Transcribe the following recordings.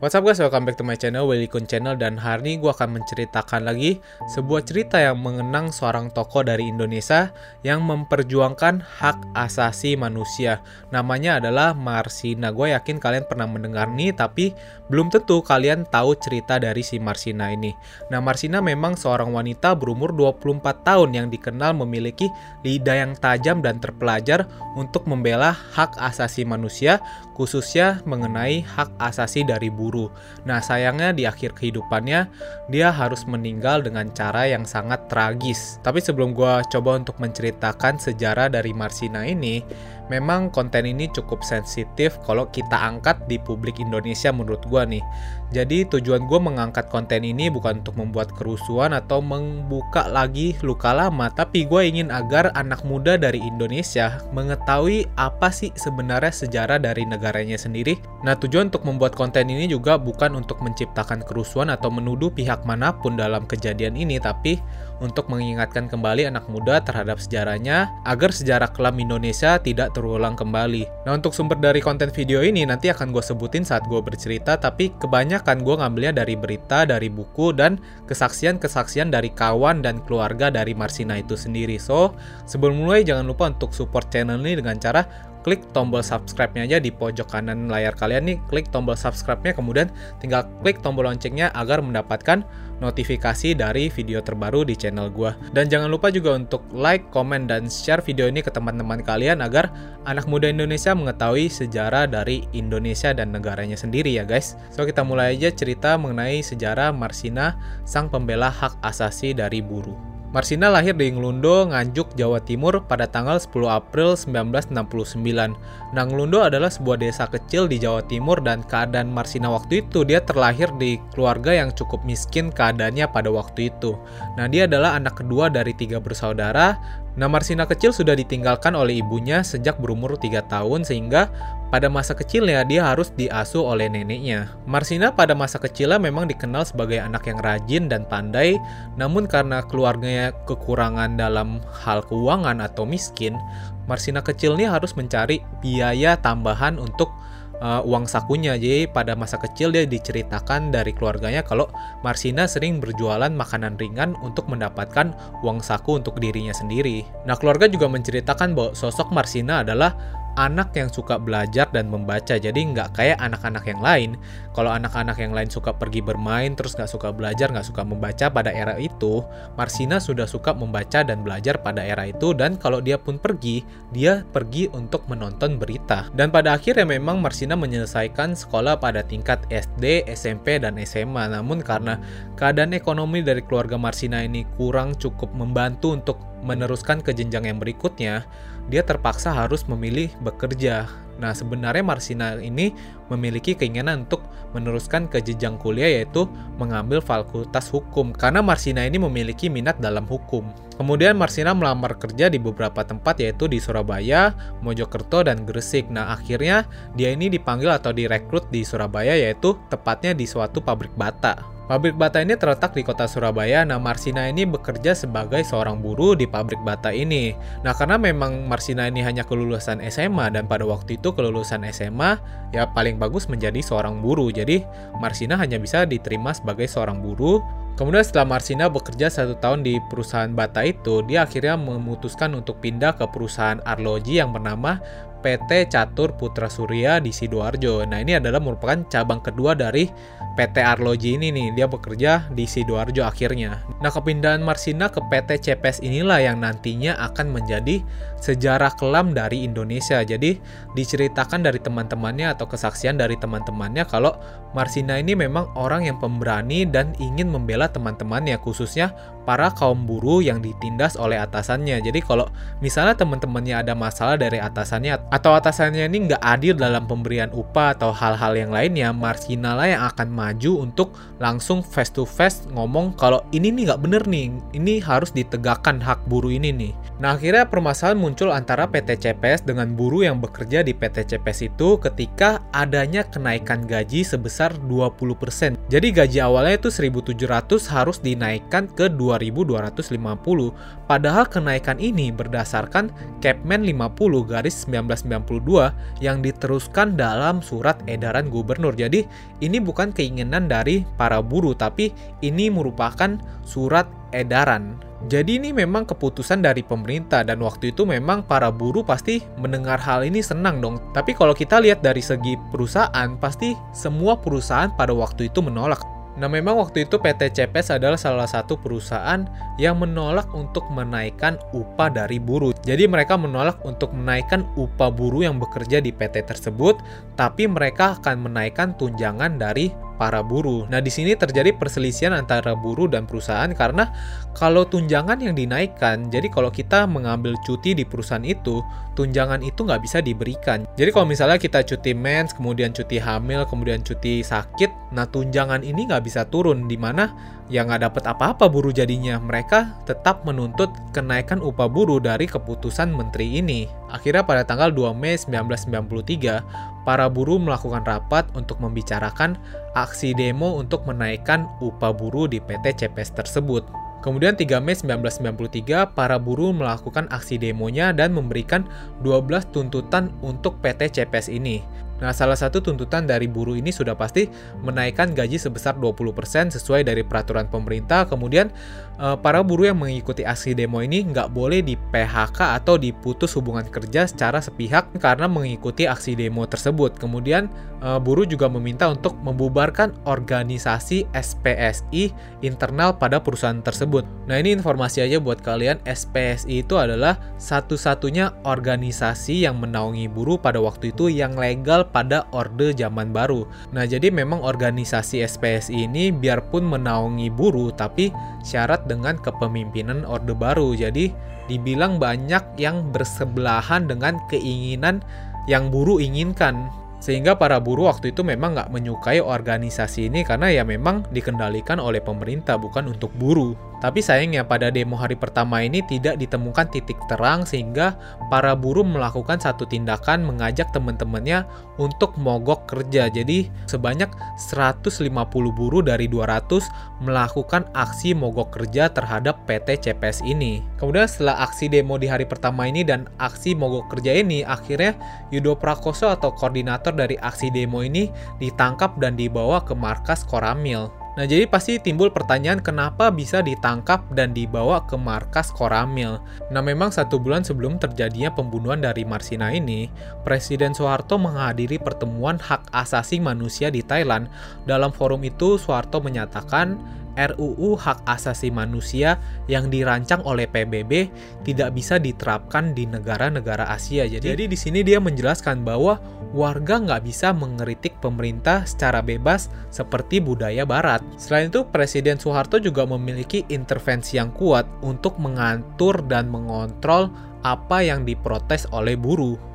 What's up guys, welcome back to my channel, Willy Kun Channel. Dan hari ini gue akan menceritakan lagi sebuah cerita yang mengenang seorang tokoh dari Indonesia Yang memperjuangkan hak asasi manusia. Namanya adalah Marsina. Gue yakin kalian pernah mendengar nih, tapi belum tentu kalian tahu cerita dari si Marsina ini. Nah Marsina memang seorang wanita berumur 24 tahun yang dikenal memiliki lidah yang tajam dan terpelajar Untuk membela hak asasi manusia khususnya mengenai hak asasi dari buruh guru. Nah, sayangnya di akhir kehidupannya dia harus meninggal dengan cara yang sangat tragis. Tapi sebelum gue coba untuk menceritakan sejarah dari Marsina ini, memang konten ini cukup sensitif kalau kita angkat di publik Indonesia menurut gue nih. Jadi tujuan gue mengangkat konten ini bukan untuk membuat kerusuhan atau membuka lagi luka lama, tapi gue ingin agar anak muda dari Indonesia mengetahui apa sih sebenarnya sejarah dari negaranya sendiri. Nah tujuan untuk membuat konten ini juga bukan untuk menciptakan kerusuhan atau menuduh pihak mana pun dalam kejadian ini, tapi untuk mengingatkan kembali anak muda terhadap sejarahnya agar sejarah kelam Indonesia tidak terulang kembali. Nah untuk sumber dari konten video ini nanti akan gue sebutin saat gue bercerita, tapi kebanyakan gue ngambilnya dari berita, dari buku, dan kesaksian-kesaksian dari kawan dan keluarga dari Marsina itu sendiri. So, sebelum mulai jangan lupa untuk support channel ini dengan cara klik tombol subscribe-nya aja di pojok kanan layar kalian nih, klik tombol subscribe-nya, kemudian tinggal klik tombol loncengnya agar mendapatkan notifikasi dari video terbaru di channel gue. Dan jangan lupa juga untuk like, komen, dan share video ini ke teman-teman kalian agar anak muda Indonesia mengetahui sejarah dari Indonesia dan negaranya sendiri ya guys. So kita mulai aja cerita mengenai sejarah Marsina, sang pembela hak asasi dari buruh. Marsina lahir di Nglundo, Nganjuk, Jawa Timur pada tanggal 10 April 1969. Nah, Nglundo adalah sebuah desa kecil di Jawa Timur dan keadaan Marsina waktu itu dia terlahir di keluarga yang cukup miskin keadaannya pada waktu itu. Nah, dia adalah anak kedua dari tiga bersaudara. Nah, Marsina kecil sudah ditinggalkan oleh ibunya sejak berumur 3 tahun sehingga pada masa kecilnya, dia harus diasuh oleh neneknya. Marsina pada masa kecilnya memang dikenal sebagai anak yang rajin dan pandai, namun karena keluarganya kekurangan dalam hal keuangan atau miskin, Marsina kecil ini harus mencari biaya tambahan untuk uh, uang sakunya. Jadi pada masa kecil dia diceritakan dari keluarganya kalau Marsina sering berjualan makanan ringan untuk mendapatkan uang saku untuk dirinya sendiri. Nah, keluarga juga menceritakan bahwa sosok Marsina adalah anak yang suka belajar dan membaca jadi nggak kayak anak-anak yang lain. Kalau anak-anak yang lain suka pergi bermain terus nggak suka belajar nggak suka membaca pada era itu Marsina sudah suka membaca dan belajar pada era itu dan kalau dia pun pergi dia pergi untuk menonton berita. Dan pada akhirnya memang Marsina menyelesaikan sekolah pada tingkat SD, SMP, dan SMA namun karena keadaan ekonomi dari keluarga Marsina ini kurang cukup membantu untuk meneruskan ke jenjang yang berikutnya, dia terpaksa harus memilih bekerja. Nah, sebenarnya Marsina ini memiliki keinginan untuk meneruskan ke jenjang kuliah yaitu mengambil fakultas hukum karena Marsina ini memiliki minat dalam hukum. Kemudian Marsina melamar kerja di beberapa tempat yaitu di Surabaya, Mojokerto, dan Gresik. Nah, akhirnya dia ini dipanggil atau direkrut di Surabaya yaitu tepatnya di suatu pabrik bata. Pabrik bata ini terletak di kota Surabaya. Nah, Marsina ini bekerja sebagai seorang buruh di pabrik bata ini. Nah, karena memang Marsina ini hanya kelulusan SMA dan pada waktu itu kelulusan SMA ya paling bagus menjadi seorang buruh. Jadi, Marsina hanya bisa diterima sebagai seorang buruh Kemudian setelah Marsina bekerja satu tahun di perusahaan bata itu, dia akhirnya memutuskan untuk pindah ke perusahaan arloji yang bernama PT Catur Putra Surya di Sidoarjo. Nah, ini adalah merupakan cabang kedua dari PT Arloji ini nih. Dia bekerja di Sidoarjo akhirnya. Nah, kepindahan Marsina ke PT CPS inilah yang nantinya akan menjadi sejarah kelam dari Indonesia. Jadi, diceritakan dari teman-temannya atau kesaksian dari teman-temannya kalau Marsina ini memang orang yang pemberani dan ingin membela teman-temannya, khususnya para kaum buruh yang ditindas oleh atasannya. Jadi, kalau misalnya teman-temannya ada masalah dari atasannya atau atasannya ini nggak adil dalam pemberian upah atau hal-hal yang lainnya, Marsina lah yang akan maju untuk langsung face to face ngomong kalau ini nih nggak bener nih, ini harus ditegakkan hak buruh ini nih. Nah akhirnya permasalahan muncul antara PT CPS dengan buruh yang bekerja di PT CPS itu ketika adanya kenaikan gaji sebesar 20%. Jadi gaji awalnya itu 1.700 harus dinaikkan ke 2.250. Padahal kenaikan ini berdasarkan Capman 50 garis 19 1992 yang diteruskan dalam surat edaran gubernur. Jadi ini bukan keinginan dari para buruh tapi ini merupakan surat edaran. Jadi ini memang keputusan dari pemerintah dan waktu itu memang para buruh pasti mendengar hal ini senang dong. Tapi kalau kita lihat dari segi perusahaan, pasti semua perusahaan pada waktu itu menolak. Nah, memang waktu itu PT CPS adalah salah satu perusahaan yang menolak untuk menaikkan upah dari buruh. Jadi mereka menolak untuk menaikkan upah buruh yang bekerja di PT tersebut, tapi mereka akan menaikkan tunjangan dari para buruh. Nah, di sini terjadi perselisihan antara buruh dan perusahaan karena kalau tunjangan yang dinaikkan, jadi kalau kita mengambil cuti di perusahaan itu, tunjangan itu nggak bisa diberikan. Jadi kalau misalnya kita cuti mens, kemudian cuti hamil, kemudian cuti sakit, nah tunjangan ini nggak bisa turun, di mana yang nggak dapat apa-apa buruh jadinya. Mereka tetap menuntut kenaikan upah buruh dari keputusan menteri ini. Akhirnya pada tanggal 2 Mei 1993, para buruh melakukan rapat untuk membicarakan aksi demo untuk menaikkan upah buruh di PT CPS tersebut. Kemudian 3 Mei 1993, para buruh melakukan aksi demonya dan memberikan 12 tuntutan untuk PT CPS ini. Nah, salah satu tuntutan dari buruh ini sudah pasti menaikkan gaji sebesar 20% sesuai dari peraturan pemerintah. Kemudian, eh, para buruh yang mengikuti aksi demo ini nggak boleh di PHK atau diputus hubungan kerja secara sepihak karena mengikuti aksi demo tersebut. Kemudian, eh, buruh juga meminta untuk membubarkan organisasi SPSI internal pada perusahaan tersebut. Nah, ini informasi aja buat kalian. SPSI itu adalah satu-satunya organisasi yang menaungi buruh pada waktu itu yang legal pada Orde Zaman Baru. Nah, jadi memang organisasi SPSI ini biarpun menaungi buruh, tapi syarat dengan kepemimpinan Orde Baru. Jadi, dibilang banyak yang bersebelahan dengan keinginan yang buruh inginkan. Sehingga para buruh waktu itu memang nggak menyukai organisasi ini karena ya memang dikendalikan oleh pemerintah, bukan untuk buruh. Tapi sayangnya pada demo hari pertama ini tidak ditemukan titik terang sehingga para buruh melakukan satu tindakan mengajak teman-temannya untuk mogok kerja. Jadi sebanyak 150 buruh dari 200 melakukan aksi mogok kerja terhadap PT CPS ini. Kemudian setelah aksi demo di hari pertama ini dan aksi mogok kerja ini akhirnya Yudo Prakoso atau koordinator dari aksi demo ini ditangkap dan dibawa ke markas Koramil. Nah, jadi pasti timbul pertanyaan kenapa bisa ditangkap dan dibawa ke markas Koramil. Nah, memang satu bulan sebelum terjadinya pembunuhan dari Marsina ini, Presiden Soeharto menghadiri pertemuan hak asasi manusia di Thailand. Dalam forum itu, Soeharto menyatakan RUU Hak Asasi Manusia yang dirancang oleh PBB tidak bisa diterapkan di negara-negara Asia. Jadi, Jadi di sini dia menjelaskan bahwa warga nggak bisa mengeritik pemerintah secara bebas seperti budaya Barat. Selain itu, Presiden Soeharto juga memiliki intervensi yang kuat untuk mengatur dan mengontrol apa yang diprotes oleh buruh.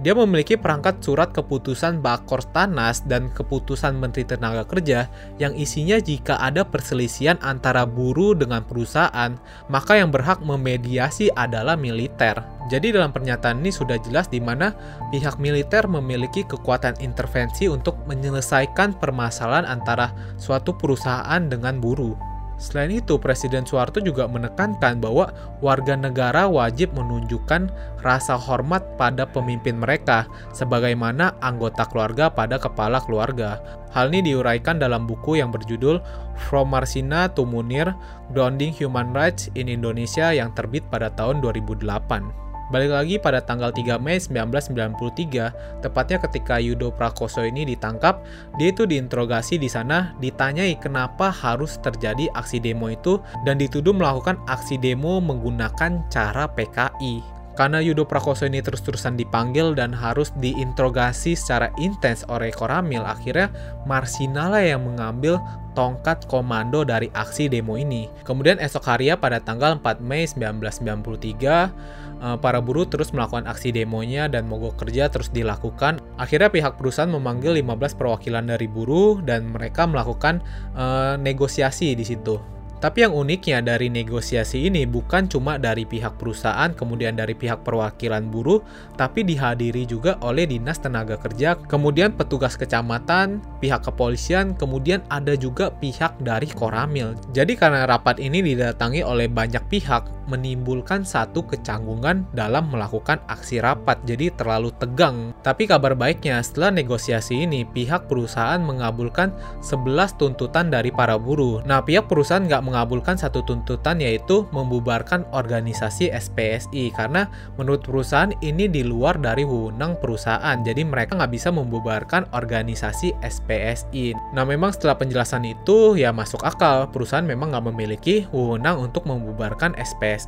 Dia memiliki perangkat surat keputusan Bakor Tanas dan keputusan Menteri Tenaga Kerja yang isinya jika ada perselisihan antara buruh dengan perusahaan, maka yang berhak memediasi adalah militer. Jadi dalam pernyataan ini sudah jelas di mana pihak militer memiliki kekuatan intervensi untuk menyelesaikan permasalahan antara suatu perusahaan dengan buruh. Selain itu, Presiden Soeharto juga menekankan bahwa warga negara wajib menunjukkan rasa hormat pada pemimpin mereka, sebagaimana anggota keluarga pada kepala keluarga. Hal ini diuraikan dalam buku yang berjudul From Marsina to Munir, Grounding Human Rights in Indonesia yang terbit pada tahun 2008. Balik lagi pada tanggal 3 Mei 1993, tepatnya ketika Yudo Prakoso ini ditangkap, dia itu diinterogasi di sana, ditanyai kenapa harus terjadi aksi demo itu dan dituduh melakukan aksi demo menggunakan cara PKI. Karena Yudo Prakoso ini terus-terusan dipanggil dan harus diinterogasi secara intens oleh Koramil, akhirnya Marsinala yang mengambil tongkat komando dari aksi demo ini. Kemudian esok hari pada tanggal 4 Mei 1993, Eh, para buruh terus melakukan aksi demonya dan mogok kerja terus dilakukan. Akhirnya pihak perusahaan memanggil 15 perwakilan dari buruh dan mereka melakukan uh, negosiasi di situ. Tapi yang uniknya dari negosiasi ini bukan cuma dari pihak perusahaan, kemudian dari pihak perwakilan buruh, tapi dihadiri juga oleh Dinas Tenaga Kerja, kemudian petugas kecamatan, pihak kepolisian, kemudian ada juga pihak dari Koramil. Jadi karena rapat ini didatangi oleh banyak pihak, menimbulkan satu kecanggungan dalam melakukan aksi rapat, jadi terlalu tegang. Tapi kabar baiknya, setelah negosiasi ini, pihak perusahaan mengabulkan 11 tuntutan dari para buruh. Nah, pihak perusahaan nggak mengabulkan satu tuntutan yaitu membubarkan organisasi SPSI, karena menurut perusahaan ini di luar dari wewenang perusahaan, jadi mereka nggak bisa membubarkan organisasi SPSI. Nah, memang setelah penjelasan itu, ya masuk akal, perusahaan memang nggak memiliki wewenang untuk membubarkan SPSI.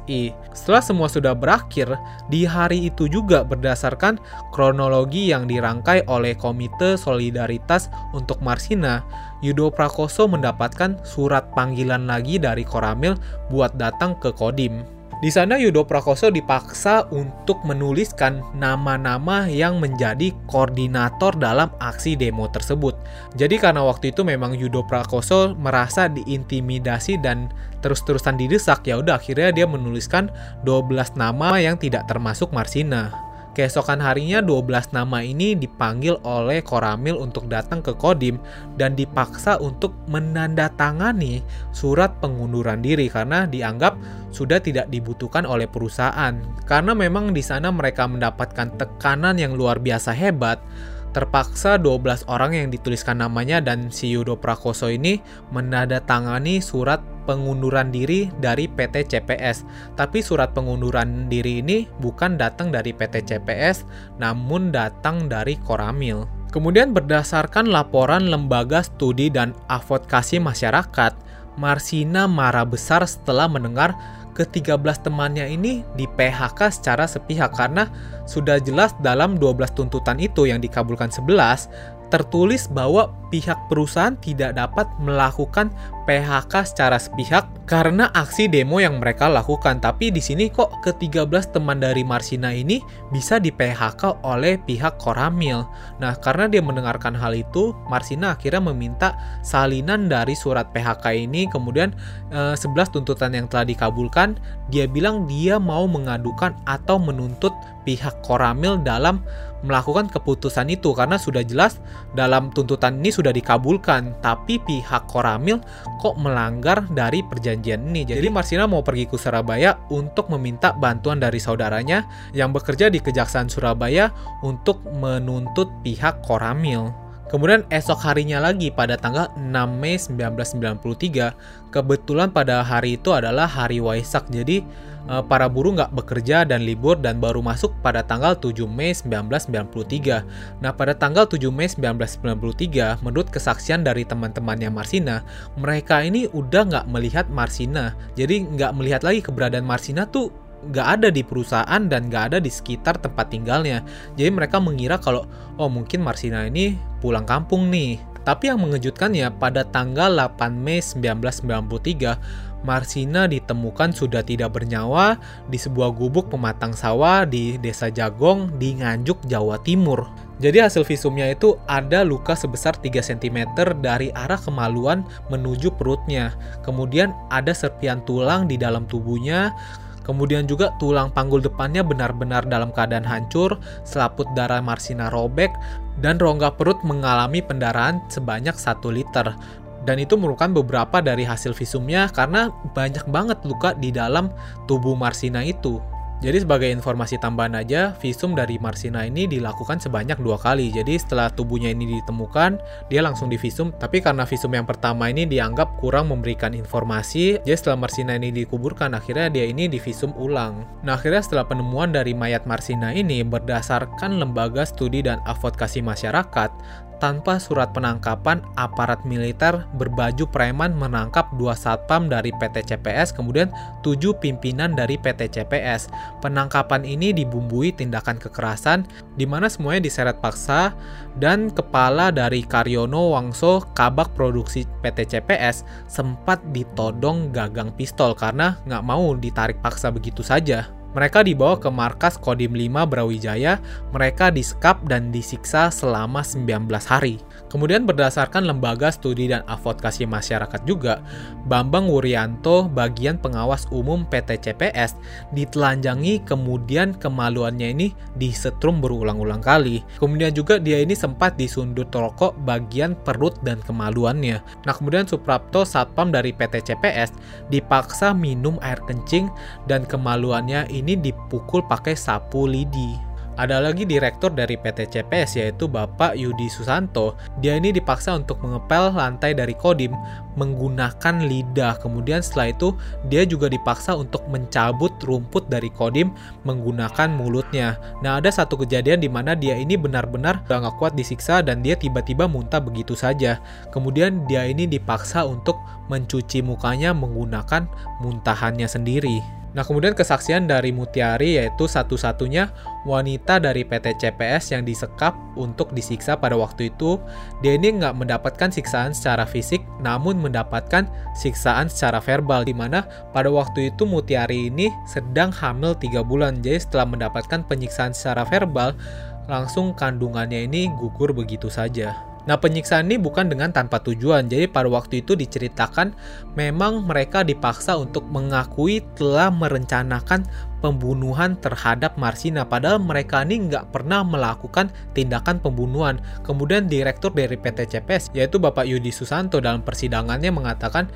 Setelah semua sudah berakhir, di hari itu juga berdasarkan kronologi yang dirangkai oleh Komite Solidaritas untuk Marsina, Yudo Prakoso mendapatkan surat panggilan lagi dari Koramil buat datang ke Kodim. Di sana Yudo Prakoso dipaksa untuk menuliskan nama-nama yang menjadi koordinator dalam aksi demo tersebut. Jadi karena waktu itu memang Yudo Prakoso merasa diintimidasi dan terus-terusan didesak, ya udah akhirnya dia menuliskan 12 nama yang tidak termasuk Marsina. Keesokan harinya 12 nama ini dipanggil oleh Koramil untuk datang ke Kodim dan dipaksa untuk menandatangani surat pengunduran diri karena dianggap sudah tidak dibutuhkan oleh perusahaan. Karena memang di sana mereka mendapatkan tekanan yang luar biasa hebat, terpaksa 12 orang yang dituliskan namanya dan si Yudo Prakoso ini menandatangani surat pengunduran diri dari PT CPS. Tapi surat pengunduran diri ini bukan datang dari PT CPS, namun datang dari Koramil. Kemudian berdasarkan laporan Lembaga Studi dan Advokasi Masyarakat, Marsina marah besar setelah mendengar ke-13 temannya ini di PHK secara sepihak karena sudah jelas dalam 12 tuntutan itu yang dikabulkan 11 tertulis bahwa pihak perusahaan tidak dapat melakukan PHK secara sepihak karena aksi demo yang mereka lakukan. Tapi di sini kok ke-13 teman dari Marsina ini bisa di PHK oleh pihak Koramil. Nah, karena dia mendengarkan hal itu, Marsina akhirnya meminta salinan dari surat PHK ini. Kemudian eh, 11 tuntutan yang telah dikabulkan, dia bilang dia mau mengadukan atau menuntut pihak Koramil dalam melakukan keputusan itu karena sudah jelas dalam tuntutan ini sudah dikabulkan. Tapi pihak Koramil kok melanggar dari perjanjian ini. Jadi Marsina mau pergi ke Surabaya untuk meminta bantuan dari saudaranya yang bekerja di Kejaksaan Surabaya untuk menuntut pihak Koramil Kemudian esok harinya lagi pada tanggal 6 Mei 1993, kebetulan pada hari itu adalah hari Waisak, jadi Eh, para buruh nggak bekerja dan libur dan baru masuk pada tanggal 7 Mei 1993. Nah, pada tanggal 7 Mei 1993, menurut kesaksian dari teman-temannya Marsina, mereka ini udah nggak melihat Marsina. Jadi nggak melihat lagi keberadaan Marsina tuh nggak ada di perusahaan dan nggak ada di sekitar tempat tinggalnya. Jadi mereka mengira kalau oh mungkin Marsina ini pulang kampung nih. Tapi yang mengejutkannya pada tanggal 8 Mei 1993 Marsina ditemukan sudah tidak bernyawa di sebuah gubuk pematang sawah di Desa Jagong di Nganjuk, Jawa Timur. Jadi hasil visumnya itu ada luka sebesar 3 cm dari arah kemaluan menuju perutnya. Kemudian ada serpian tulang di dalam tubuhnya. Kemudian juga tulang panggul depannya benar-benar dalam keadaan hancur, selaput darah Marsina robek, dan rongga perut mengalami pendarahan sebanyak 1 liter dan itu merupakan beberapa dari hasil visumnya karena banyak banget luka di dalam tubuh Marsina itu. Jadi sebagai informasi tambahan aja, visum dari Marsina ini dilakukan sebanyak dua kali. Jadi setelah tubuhnya ini ditemukan, dia langsung divisum. Tapi karena visum yang pertama ini dianggap kurang memberikan informasi, jadi setelah Marsina ini dikuburkan, akhirnya dia ini divisum ulang. Nah akhirnya setelah penemuan dari mayat Marsina ini, berdasarkan Lembaga Studi dan Advokasi Masyarakat, tanpa surat penangkapan, aparat militer berbaju preman menangkap dua satpam dari PT CPS, kemudian tujuh pimpinan dari PT CPS. Penangkapan ini dibumbui tindakan kekerasan, di mana semuanya diseret paksa, dan kepala dari Karyono Wangso, kabak produksi PT CPS, sempat ditodong gagang pistol karena nggak mau ditarik paksa begitu saja. Mereka dibawa ke markas Kodim 5 Brawijaya, mereka disekap dan disiksa selama 19 hari. Kemudian berdasarkan Lembaga Studi dan Advokasi Masyarakat juga, Bambang Wuryanto, bagian pengawas umum PT CPS, ditelanjangi kemudian kemaluannya ini disetrum berulang-ulang kali. Kemudian juga dia ini sempat disundut rokok bagian perut dan kemaluannya. Nah kemudian Suprapto Satpam dari PT CPS dipaksa minum air kencing dan kemaluannya ini dipukul pakai sapu lidi. Ada lagi direktur dari PT CPS yaitu Bapak Yudi Susanto. Dia ini dipaksa untuk mengepel lantai dari Kodim menggunakan lidah. Kemudian setelah itu dia juga dipaksa untuk mencabut rumput dari Kodim menggunakan mulutnya. Nah ada satu kejadian di mana dia ini benar-benar gak kuat disiksa dan dia tiba-tiba muntah begitu saja. Kemudian dia ini dipaksa untuk mencuci mukanya menggunakan muntahannya sendiri. Nah, kemudian kesaksian dari Mutiari yaitu satu-satunya wanita dari PT CPS yang disekap untuk disiksa pada waktu itu. Dia ini nggak mendapatkan siksaan secara fisik, namun mendapatkan siksaan secara verbal, di mana pada waktu itu Mutiari ini sedang hamil 3 bulan. Jadi setelah mendapatkan penyiksaan secara verbal, langsung kandungannya ini gugur begitu saja. Nah, penyiksaan ini bukan dengan tanpa tujuan. Jadi pada waktu itu diceritakan memang mereka dipaksa untuk mengakui telah merencanakan pembunuhan terhadap Marsina. Padahal mereka ini nggak pernah melakukan tindakan pembunuhan. Kemudian direktur dari PT CPS, yaitu Bapak Yudi Susanto dalam persidangannya mengatakan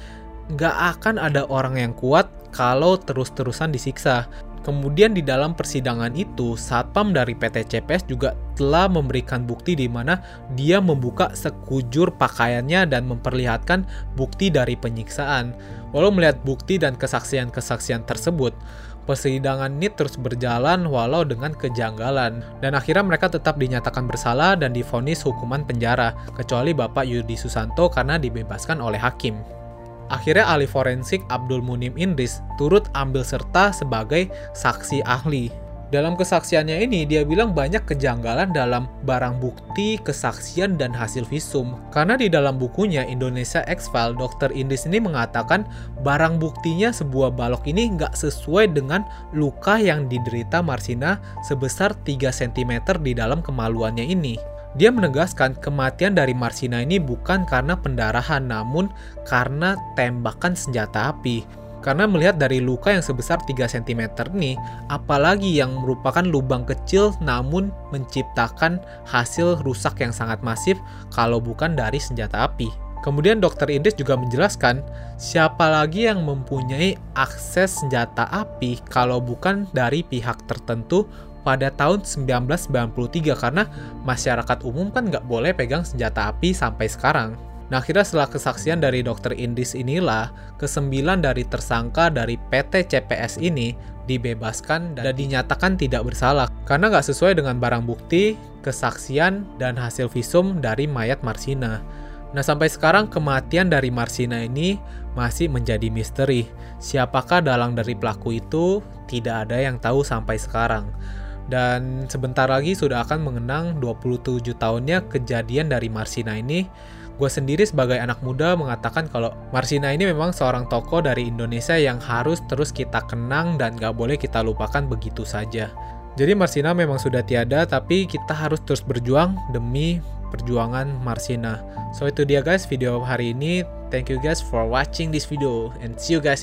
nggak akan ada orang yang kuat kalau terus-terusan disiksa. Kemudian di dalam persidangan itu, Satpam dari PT CPS juga telah memberikan bukti di mana dia membuka sekujur pakaiannya dan memperlihatkan bukti dari penyiksaan. Walau melihat bukti dan kesaksian-kesaksian tersebut, persidangan ini terus berjalan walau dengan kejanggalan. Dan akhirnya mereka tetap dinyatakan bersalah dan difonis hukuman penjara, kecuali Bapak Yudi Susanto karena dibebaskan oleh hakim. Akhirnya ahli forensik Abdul Munim Indris turut ambil serta sebagai saksi ahli. Dalam kesaksiannya ini, dia bilang banyak kejanggalan dalam barang bukti, kesaksian, dan hasil visum. Karena di dalam bukunya Indonesia X-File, Dr. Indris ini mengatakan barang buktinya sebuah balok ini nggak sesuai dengan luka yang diderita Marsina sebesar 3 cm di dalam kemaluannya ini. Dia menegaskan kematian dari Marsina ini bukan karena pendarahan, namun karena tembakan senjata api. Karena melihat dari luka yang sebesar 3 cm ini, apalagi yang merupakan lubang kecil namun menciptakan hasil rusak yang sangat masif kalau bukan dari senjata api. Kemudian dokter Indis juga menjelaskan, siapa lagi yang mempunyai akses senjata api kalau bukan dari pihak tertentu pada tahun 1993 karena masyarakat umum kan nggak boleh pegang senjata api sampai sekarang. Nah akhirnya setelah kesaksian dari dokter Indis inilah, kesembilan dari tersangka dari PT CPS ini dibebaskan dan dinyatakan tidak bersalah karena nggak sesuai dengan barang bukti, kesaksian, dan hasil visum dari mayat Marsina. Nah sampai sekarang kematian dari Marsina ini masih menjadi misteri. Siapakah dalang dari pelaku itu? Tidak ada yang tahu sampai sekarang dan sebentar lagi sudah akan mengenang 27 tahunnya kejadian dari Marsina ini. Gue sendiri sebagai anak muda mengatakan kalau Marsina ini memang seorang tokoh dari Indonesia yang harus terus kita kenang dan gak boleh kita lupakan begitu saja. Jadi Marsina memang sudah tiada, tapi kita harus terus berjuang demi perjuangan Marsina. So itu dia guys video hari ini. Thank you guys for watching this video and see you guys